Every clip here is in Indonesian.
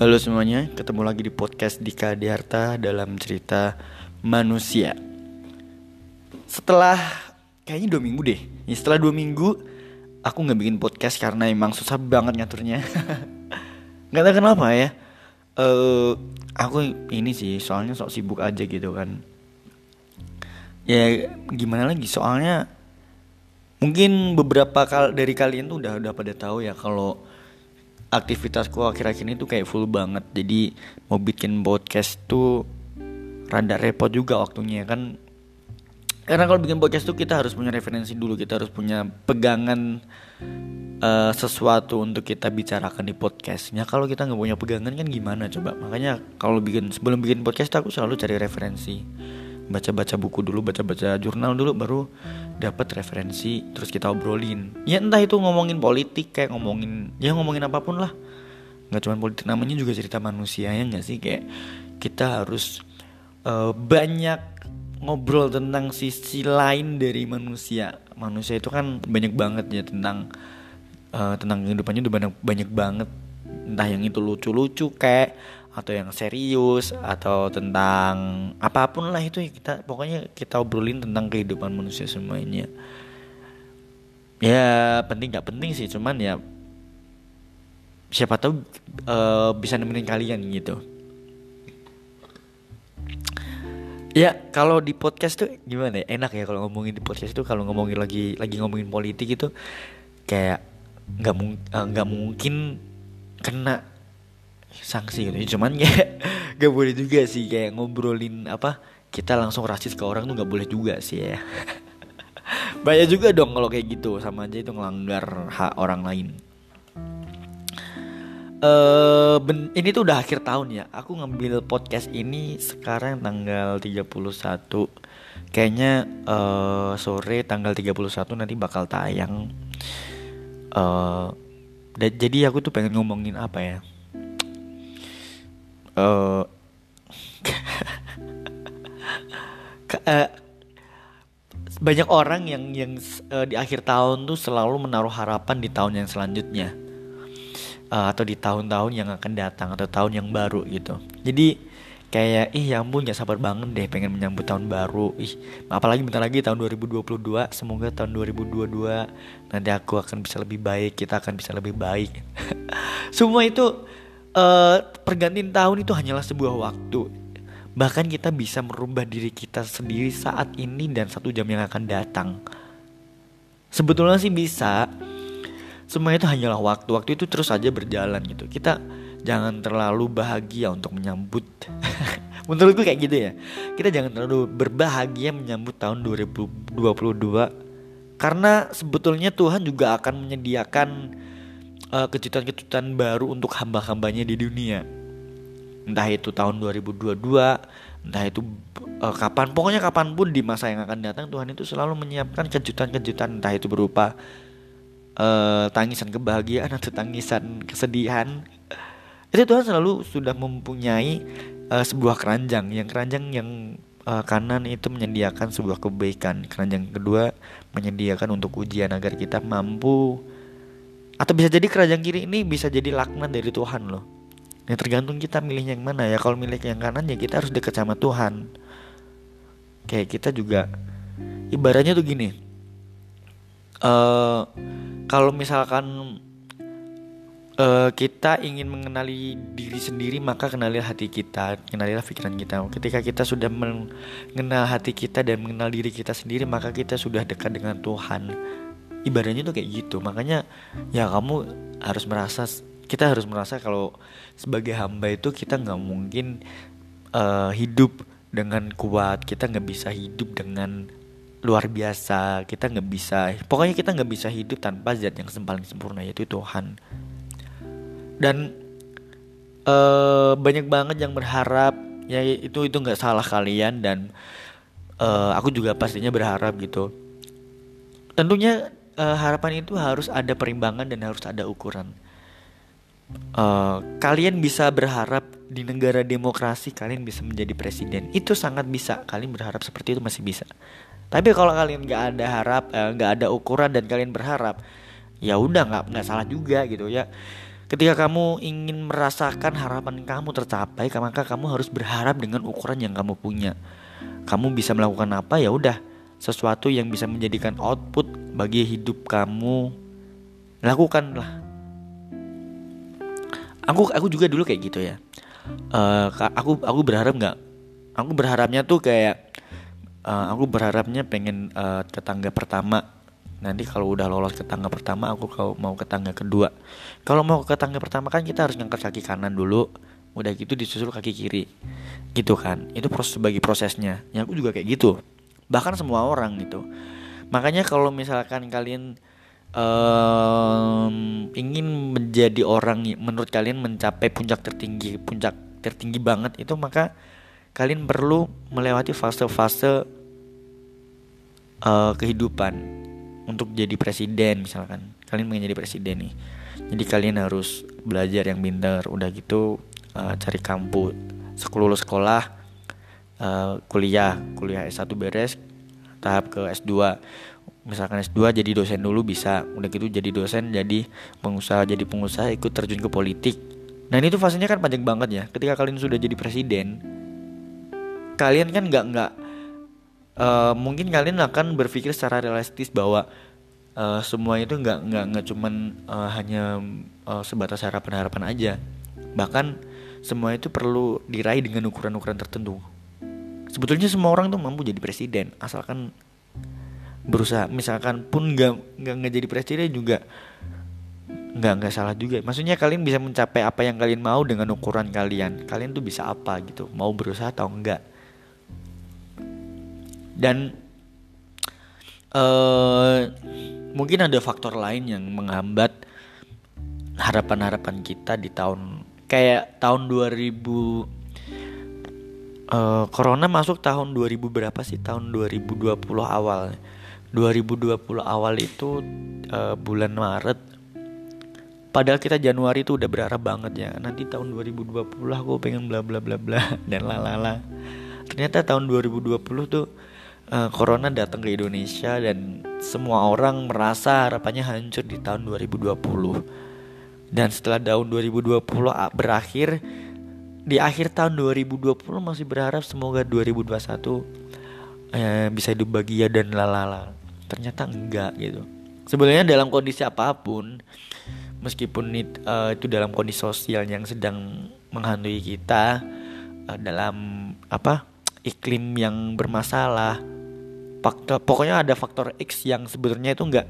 Halo semuanya, ketemu lagi di podcast Dika Diarta dalam cerita manusia. Setelah kayaknya dua minggu deh, ya, setelah dua minggu aku nggak bikin podcast karena emang susah banget ngaturnya. Nggak tahu kenapa ya. Uh, aku ini sih soalnya sok sibuk aja gitu kan. Ya gimana lagi soalnya mungkin beberapa kal dari kalian tuh udah udah pada tahu ya kalau aktivitasku akhir-akhir ini tuh kayak full banget. Jadi mau bikin podcast tuh rada repot juga waktunya kan? Karena kalau bikin podcast tuh kita harus punya referensi dulu kita harus punya pegangan uh, sesuatu untuk kita bicarakan di podcastnya. Kalau kita nggak punya pegangan kan gimana coba? Makanya kalau bikin sebelum bikin podcast aku selalu cari referensi baca-baca buku dulu baca-baca jurnal dulu baru dapat referensi terus kita obrolin. Ya entah itu ngomongin politik kayak ngomongin ya ngomongin apa pun lah. Nggak cuma politik namanya juga cerita manusia ya nggak sih? Kayak kita harus uh, banyak ngobrol tentang sisi lain dari manusia. Manusia itu kan banyak banget ya tentang uh, tentang kehidupannya udah banyak banyak banget. Entah yang itu lucu-lucu kayak atau yang serius atau tentang apa pun lah itu ya kita pokoknya kita obrolin tentang kehidupan manusia semuanya. Ya penting nggak penting sih cuman ya siapa tahu uh, bisa nemenin kalian gitu. Ya kalau di podcast tuh gimana ya? Enak ya kalau ngomongin di podcast tuh kalau ngomongin lagi lagi ngomongin politik itu kayak nggak eh, nggak mungkin kena sanksi gitu. Ya, cuman ya gak boleh juga sih kayak ngobrolin apa kita langsung rasis ke orang tuh gak boleh juga sih ya. Banyak juga dong kalau kayak gitu sama aja itu ngelanggar hak orang lain. Uh, ini tuh udah akhir tahun ya. Aku ngambil podcast ini sekarang tanggal 31 Kayaknya uh, sore tanggal 31 nanti bakal tayang. Uh, Jadi aku tuh pengen ngomongin apa ya uh, banyak orang yang yang uh, di akhir tahun tuh selalu menaruh harapan di tahun yang selanjutnya. Uh, atau di tahun-tahun yang akan datang atau tahun yang baru gitu. Jadi kayak ih ya ampun gak sabar banget deh pengen menyambut tahun baru. Ih apalagi bentar lagi tahun 2022 semoga tahun 2022 nanti aku akan bisa lebih baik kita akan bisa lebih baik. Semua itu uh, pergantian tahun itu hanyalah sebuah waktu. Bahkan kita bisa merubah diri kita sendiri saat ini dan satu jam yang akan datang. Sebetulnya sih bisa. Semua itu hanyalah waktu. Waktu itu terus saja berjalan gitu. Kita jangan terlalu bahagia untuk menyambut. Menurutku kayak gitu ya. Kita jangan terlalu berbahagia menyambut tahun 2022 karena sebetulnya Tuhan juga akan menyediakan kejutan-kejutan baru untuk hamba-hambanya di dunia. Entah itu tahun 2022, entah itu uh, kapan, pokoknya kapan pun di masa yang akan datang Tuhan itu selalu menyiapkan kejutan-kejutan entah itu berupa uh, tangisan kebahagiaan atau tangisan kesedihan. Itu Tuhan selalu sudah mempunyai uh, sebuah keranjang, yang keranjang yang uh, kanan itu menyediakan sebuah kebaikan, keranjang kedua menyediakan untuk ujian agar kita mampu atau bisa jadi kerajaan kiri ini bisa jadi laknat dari Tuhan loh. Ya tergantung kita milih yang mana ya. Kalau milih yang kanan ya kita harus dekat sama Tuhan. Kayak kita juga ibaratnya tuh gini. Uh, kalau misalkan uh, kita ingin mengenali diri sendiri maka kenalilah hati kita, kenalilah pikiran kita. Ketika kita sudah mengenal hati kita dan mengenal diri kita sendiri maka kita sudah dekat dengan Tuhan ibaratnya tuh kayak gitu. Makanya ya kamu harus merasa kita harus merasa kalau sebagai hamba itu kita nggak mungkin uh, hidup dengan kuat kita nggak bisa hidup dengan luar biasa kita nggak bisa pokoknya kita nggak bisa hidup tanpa zat yang paling sempurna yaitu Tuhan. Dan uh, banyak banget yang berharap ya itu itu nggak salah kalian dan uh, aku juga pastinya berharap gitu. Tentunya uh, harapan itu harus ada perimbangan dan harus ada ukuran. Uh, kalian bisa berharap di negara demokrasi kalian bisa menjadi presiden. Itu sangat bisa. Kalian berharap seperti itu masih bisa. Tapi kalau kalian nggak ada harap eh, nggak uh, ada ukuran dan kalian berharap ya udah nggak nggak salah juga gitu ya. Ketika kamu ingin merasakan harapan kamu tercapai, maka kamu harus berharap dengan ukuran yang kamu punya. Kamu bisa melakukan apa ya udah sesuatu yang bisa menjadikan output bagi hidup kamu. Lakukanlah. Aku aku juga dulu kayak gitu ya. Uh, aku aku berharap nggak aku berharapnya tuh kayak uh, aku berharapnya pengen uh, ke tangga pertama. Nanti kalau udah lolos ke tangga pertama aku kalau mau ke tangga kedua. Kalau mau ke tangga pertama kan kita harus ngangkat kaki kanan dulu. Udah gitu disusul kaki kiri. Gitu kan. Itu proses sebagai prosesnya. Yang aku juga kayak gitu bahkan semua orang gitu. Makanya kalau misalkan kalian um, ingin menjadi orang menurut kalian mencapai puncak tertinggi puncak tertinggi banget itu maka kalian perlu melewati fase-fase uh, kehidupan untuk jadi presiden misalkan. Kalian ingin jadi presiden nih. Jadi kalian harus belajar yang pintar udah gitu uh, cari kampus sekolah sekolah uh, kuliah kuliah S1 beres tahap ke S2 misalkan S2 jadi dosen dulu bisa udah gitu jadi dosen jadi pengusaha jadi pengusaha ikut terjun ke politik. Nah ini tuh fasenya kan panjang banget ya. Ketika kalian sudah jadi presiden kalian kan nggak nggak uh, mungkin kalian akan berpikir secara realistis bahwa uh, semua itu nggak nggak nggak cuman uh, hanya uh, sebatas harapan harapan aja. Bahkan semua itu perlu diraih dengan ukuran-ukuran tertentu sebetulnya semua orang tuh mampu jadi presiden asalkan berusaha. Misalkan pun nggak nggak jadi presiden juga nggak nggak salah juga. Maksudnya kalian bisa mencapai apa yang kalian mau dengan ukuran kalian. Kalian tuh bisa apa gitu mau berusaha atau enggak dan uh, mungkin ada faktor lain yang menghambat harapan-harapan kita di tahun kayak tahun 2000 eh, corona masuk tahun 2000 berapa sih? Tahun 2020 awal. 2020 awal itu uh, bulan Maret. Padahal kita Januari itu udah berharap banget ya. Nanti tahun 2020 aku pengen bla bla bla bla dan lalala. Ternyata tahun 2020 tuh uh, corona datang ke Indonesia dan semua orang merasa harapannya hancur di tahun 2020 dan setelah tahun 2020 berakhir di akhir tahun 2020 masih berharap semoga 2021 eh, bisa hidup bahagia dan lalala. Ternyata enggak gitu. Sebenarnya dalam kondisi apa pun meskipun it, uh, itu dalam kondisi sosial yang sedang menghantui kita uh, dalam apa iklim yang bermasalah faktor pokoknya ada faktor X yang sebenarnya itu enggak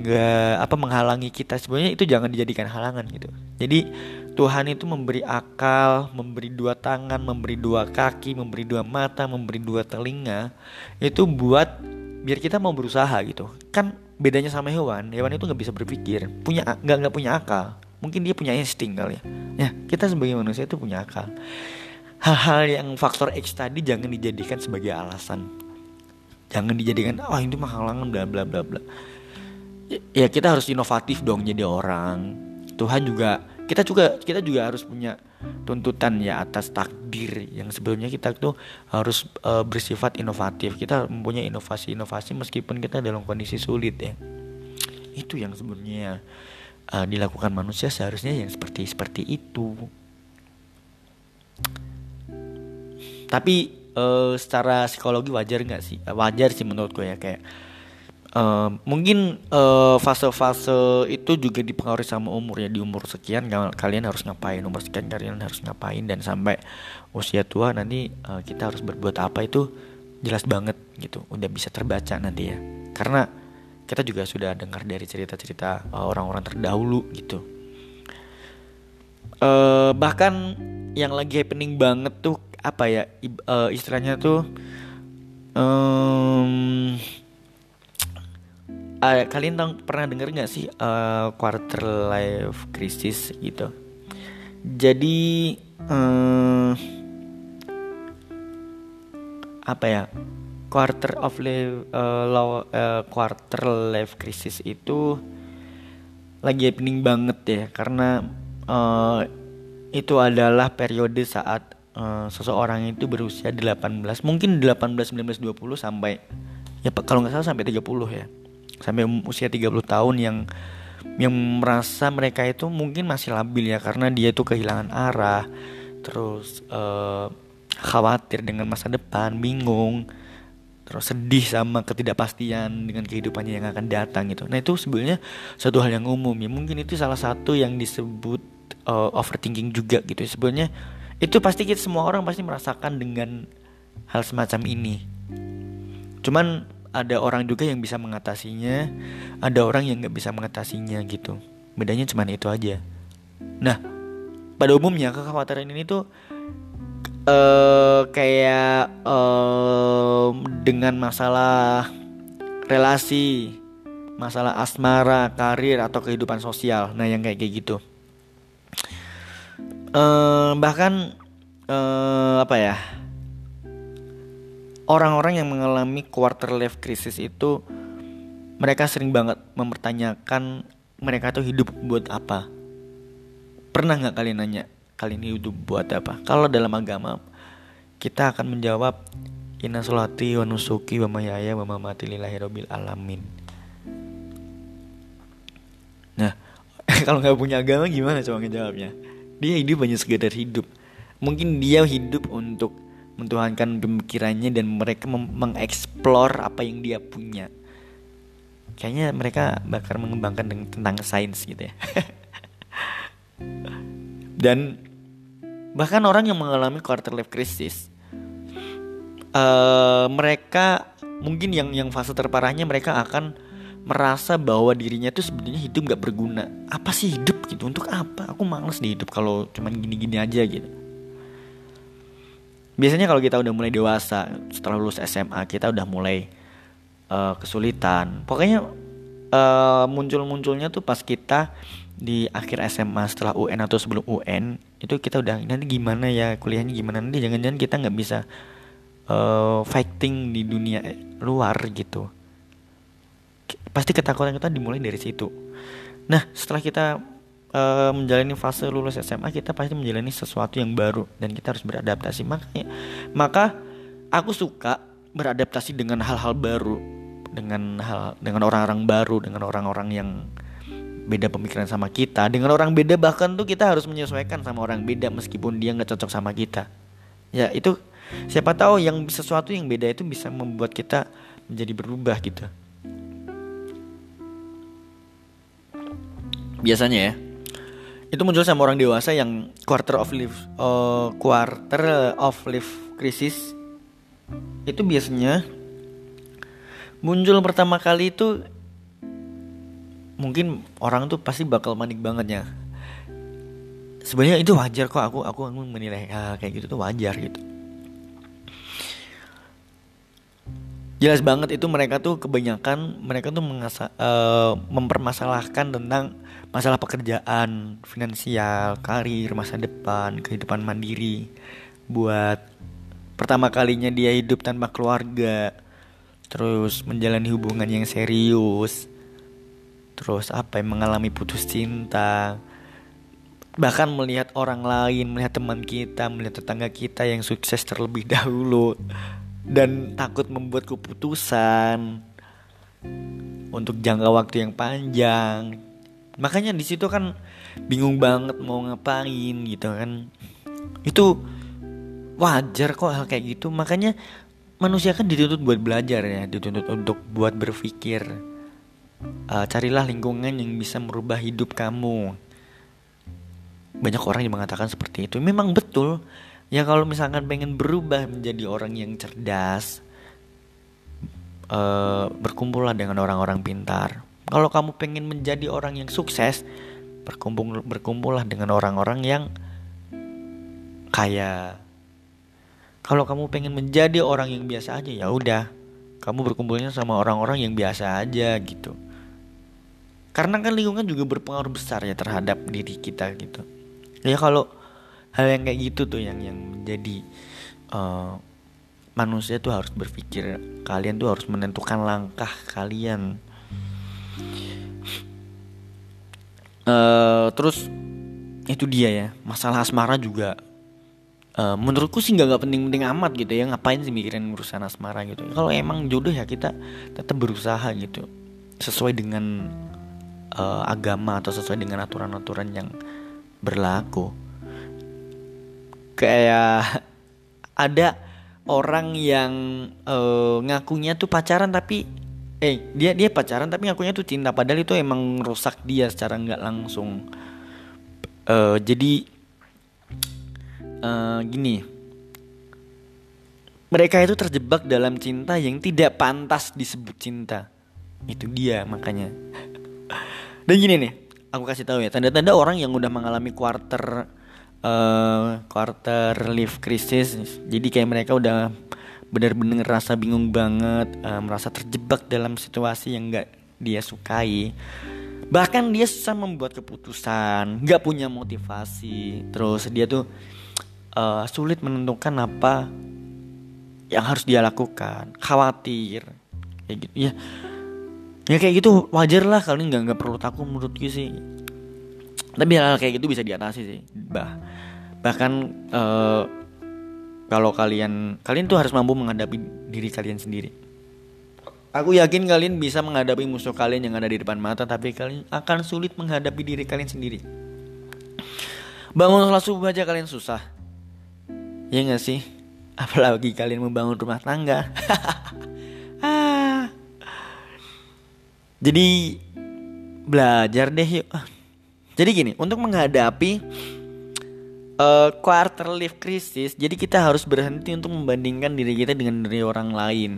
nggak apa menghalangi kita. Sebenarnya itu jangan dijadikan halangan gitu. Jadi Tuhan itu memberi akal memberi dua tangan memberi dua kaki memberi dua mata memberi dua telinga itu buat biar kita mau berusaha gitu. Kan bedanya sama hewan hewan itu nggak bisa berpikir punya nggak nggak punya akal. Mungkin dia punya insting kali ya. Ya kita sebagai manusia itu punya akal. Hal-hal yang faktor X tadi jangan dijadikan sebagai alasan. Jangan dijadikan oh ini mah halangan bla bla bla bla. Ya kita harus inovatif dong jadi orang. Tuhan juga kita juga kita juga harus punya tuntutan ya atas takdir yang sebelumnya kita tuh harus uh, bersifat inovatif. Kita mempunyai inovasi-inovasi meskipun kita dalam kondisi sulit ya. Itu yang sebenarnya uh, dilakukan manusia seharusnya yang seperti seperti itu. Tapi uh, secara psikologi wajar nggak sih? Wajar sih menurutku ya kayak Uh, mungkin uh, fase-fase itu juga dipengaruhi sama umur ya. Di umur sekian kalian harus ngapain? Umur sekian kalian harus ngapain? Dan sampai usia tua nanti uh, kita harus berbuat apa itu jelas banget gitu. Udah bisa terbaca nanti ya. Karena kita juga sudah dengar dari cerita-cerita orang-orang terdahulu gitu. Uh, bahkan yang lagi happening banget tuh apa ya uh, istilahnya tuh um, uh, kalian tahu pernah dengar nggak sih uh, quarter life crisis gitu? Jadi uh, apa ya quarter of life uh, low, uh, quarter life crisis itu lagi happening banget ya karena uh, itu adalah periode saat uh, seseorang itu berusia 18 mungkin 18 19 20 sampai ya kalau nggak salah sampai 30 ya sampai usia 30 tahun yang yang merasa mereka itu mungkin masih labil ya karena dia itu kehilangan arah. Terus uh, khawatir dengan masa depan bingung terus sedih sama ketidakpastian dengan kehidupannya yang akan datang gitu. Nah itu sebenarnya satu hal yang umum ya. Mungkin itu salah satu yang disebut uh, overthinking juga gitu sebenarnya itu pasti kita semua orang pasti merasakan dengan hal semacam ini. Cuman ada orang juga yang bisa mengatasinya ada orang yang nggak bisa mengatasinya gitu. Bedanya cuma itu aja. Nah pada umumnya kekhawatiran ini tuh uh, kayak uh, dengan masalah relasi masalah asmara karir atau kehidupan sosial. Nah yang kayak kayak gitu. Uh, bahkan uh, apa ya orang-orang yang mengalami quarter life crisis itu mereka sering banget mempertanyakan mereka tuh hidup buat apa. Pernah nggak kalian nanya kalian hidup buat apa? Kalau dalam agama kita akan menjawab Inna solati wa nusuki wa mayaya wa mamati lillahi rabbil alamin. Nah kalau nggak punya agama gimana coba ngejawabnya? Dia hidup hanya sekedar hidup. Mungkin dia hidup untuk mentuhankan pemikirannya dan mereka mengeksplor apa yang dia punya. Kayaknya mereka bakal mengembangkan tentang sains gitu ya. dan bahkan orang yang mengalami quarter life crisis, uh, mereka mungkin yang yang fase terparahnya mereka akan merasa bahwa dirinya itu sebenarnya hidup gak berguna. Apa sih hidup gitu? Untuk apa? Aku males di hidup kalau cuman gini-gini aja gitu biasanya kalau kita udah mulai dewasa setelah lulus SMA kita udah mulai uh, kesulitan. Pokoknya uh, muncul-munculnya tuh pas kita di akhir SMA setelah UN atau sebelum UN itu kita udah nanti gimana ya kuliahnya gimana? Nanti jangan-jangan kita nggak bisa uh, fighting di dunia luar gitu. Pasti ketakutan kita dimulai dari situ. Nah setelah kita uh, menjalani fase lulus SMA kita pasti menjalani sesuatu yang baru dan kita harus beradaptasi. Makanya maka aku suka beradaptasi dengan hal-hal baru dengan hal dengan orang-orang baru dengan orang-orang yang beda pemikiran sama kita. Dengan orang beda bahkan tuh kita harus menyesuaikan sama orang beda meskipun dia nggak cocok sama kita. Ya itu siapa tahu yang sesuatu yang beda itu bisa membuat kita menjadi berubah gitu. Biasanya ya itu muncul sama orang dewasa yang quarter of life uh, quarter of life crisis. Itu biasanya muncul pertama kali itu mungkin orang tuh pasti bakal manik banget ya. Sebenarnya itu wajar kok aku aku menilai ah, kayak gitu tuh wajar gitu. Jelas banget itu mereka tuh kebanyakan mereka tuh mengasa, uh, mempermasalahkan tentang masalah pekerjaan, finansial, karir, masa depan, kehidupan mandiri. Buat pertama kalinya dia hidup tanpa keluarga, terus menjalani hubungan yang serius, terus apa yang mengalami putus cinta, bahkan melihat orang lain, melihat teman kita, melihat tetangga kita yang sukses terlebih dahulu dan takut membuat keputusan untuk jangka waktu yang panjang makanya di situ kan bingung banget mau ngapain gitu kan. Itu wajar kok hal kayak gitu. Makanya manusia kan dituntut buat belajar ya dituntut untuk buat berpikir uh, carilah lingkungan yang bisa merubah hidup kamu. Banyak orang yang mengatakan seperti itu. Memang betul. Ya kalau misalkan pengen berubah menjadi orang yang cerdas uh, berkumpullah dengan orang-orang pintar kalau kamu pengen menjadi orang yang sukses, berkumpul berkumpullah dengan orang-orang yang kaya. Kalau kamu pengen menjadi orang yang biasa aja, ya udah, kamu berkumpulnya sama orang-orang yang biasa aja gitu. Karena kan lingkungan juga berpengaruh besar ya terhadap diri kita gitu. Ya kalau hal yang kayak gitu tuh yang yang menjadi uh, manusia tuh harus berpikir kalian tuh harus menentukan langkah kalian Uh, terus itu dia ya masalah asmara juga. Uh, menurutku sih nggak penting-penting amat gitu ya ngapain sih mikirin urusan asmara gitu. Kalau emang jodoh ya kita tetap berusaha gitu sesuai dengan uh, agama atau sesuai dengan aturan-aturan yang berlaku. Kayak ada orang yang uh, ngakunya tuh pacaran tapi eh dia dia pacaran tapi ngakunya tuh cinta. Padahal itu emang rusak dia secara nggak langsung. Uh, jadi uh, gini. Mereka itu terjebak dalam cinta yang tidak pantas disebut cinta. Itu dia makanya. Dan gini nih aku kasih tahu ya tanda-tanda orang yang udah mengalami quarter uh, quarter life crisis jadi kayak mereka udah benar-benar rasa bingung banget, uh, merasa terjebak dalam situasi yang nggak dia sukai. Bahkan dia susah membuat keputusan, nggak punya motivasi. Terus dia tuh uh, sulit menentukan apa yang harus dia lakukan, khawatir, kayak gitu ya. Ya kayak gitu wajar lah kalian nggak nggak perlu takut menurut gue sih. Tapi hal, -hal kayak gitu bisa diatasi sih. Bah bahkan uh, kalau kalian kalian tuh harus mampu menghadapi diri kalian sendiri. Aku yakin kalian bisa menghadapi musuh kalian yang ada di depan mata, tapi kalian akan sulit menghadapi diri kalian sendiri. Bangun sholat subuh aja kalian susah. Ya gak sih? Apalagi kalian membangun rumah tangga. Ah. Jadi belajar deh yuk. Jadi gini, untuk menghadapi uh, quarter life crisis jadi kita harus berhenti untuk membandingkan diri kita dengan diri orang lain.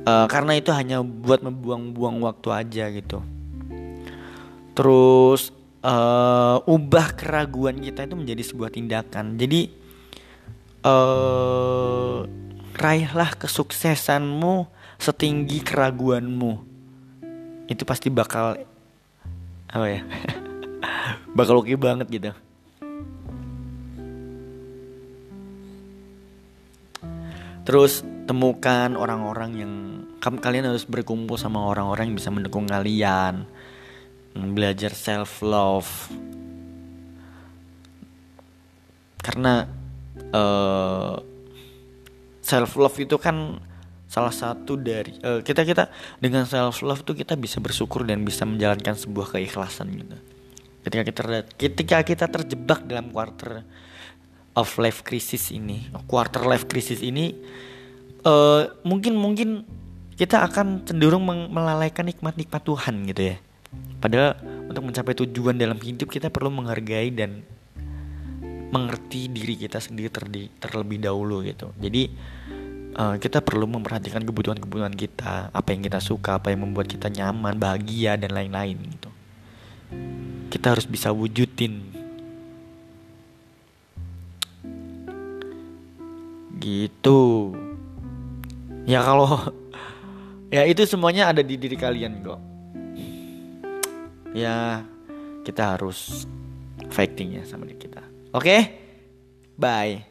Uh, karena itu hanya buat membuang-buang waktu aja gitu. Terus uh, ubah keraguan kita itu menjadi sebuah tindakan. Jadi uh, raihlah kesuksesanmu setinggi keraguanmu. Itu pasti bakal apa ya? Bakal oke okay banget gitu Terus temukan orang-orang yang kalian harus berkumpul sama orang-orang yang bisa mendukung kalian. Belajar self love. Karena uh, eh, self love itu kan salah satu dari uh, kita kita dengan self love tuh kita bisa bersyukur dan bisa menjalankan sebuah keikhlasan gitu. Ketika kita ketika kita terjebak dalam quarter of life crisis ini, quarter life crisis ini, uh, mungkin mungkin kita akan cenderung melalaikan nikmat-nikmat Tuhan gitu ya. Padahal untuk mencapai tujuan dalam hidup kita perlu menghargai dan mengerti diri kita sendiri terdi, terlebih dahulu gitu. Jadi uh, kita perlu memperhatikan kebutuhan-kebutuhan kita, apa yang kita suka, apa yang membuat kita nyaman, bahagia dan lain-lain gitu. Kita harus bisa wujudin gitu. Ya kalau ya itu semuanya ada di diri kalian kok ya kita harus fighting ya sama diri kita. Oke? Okay? bye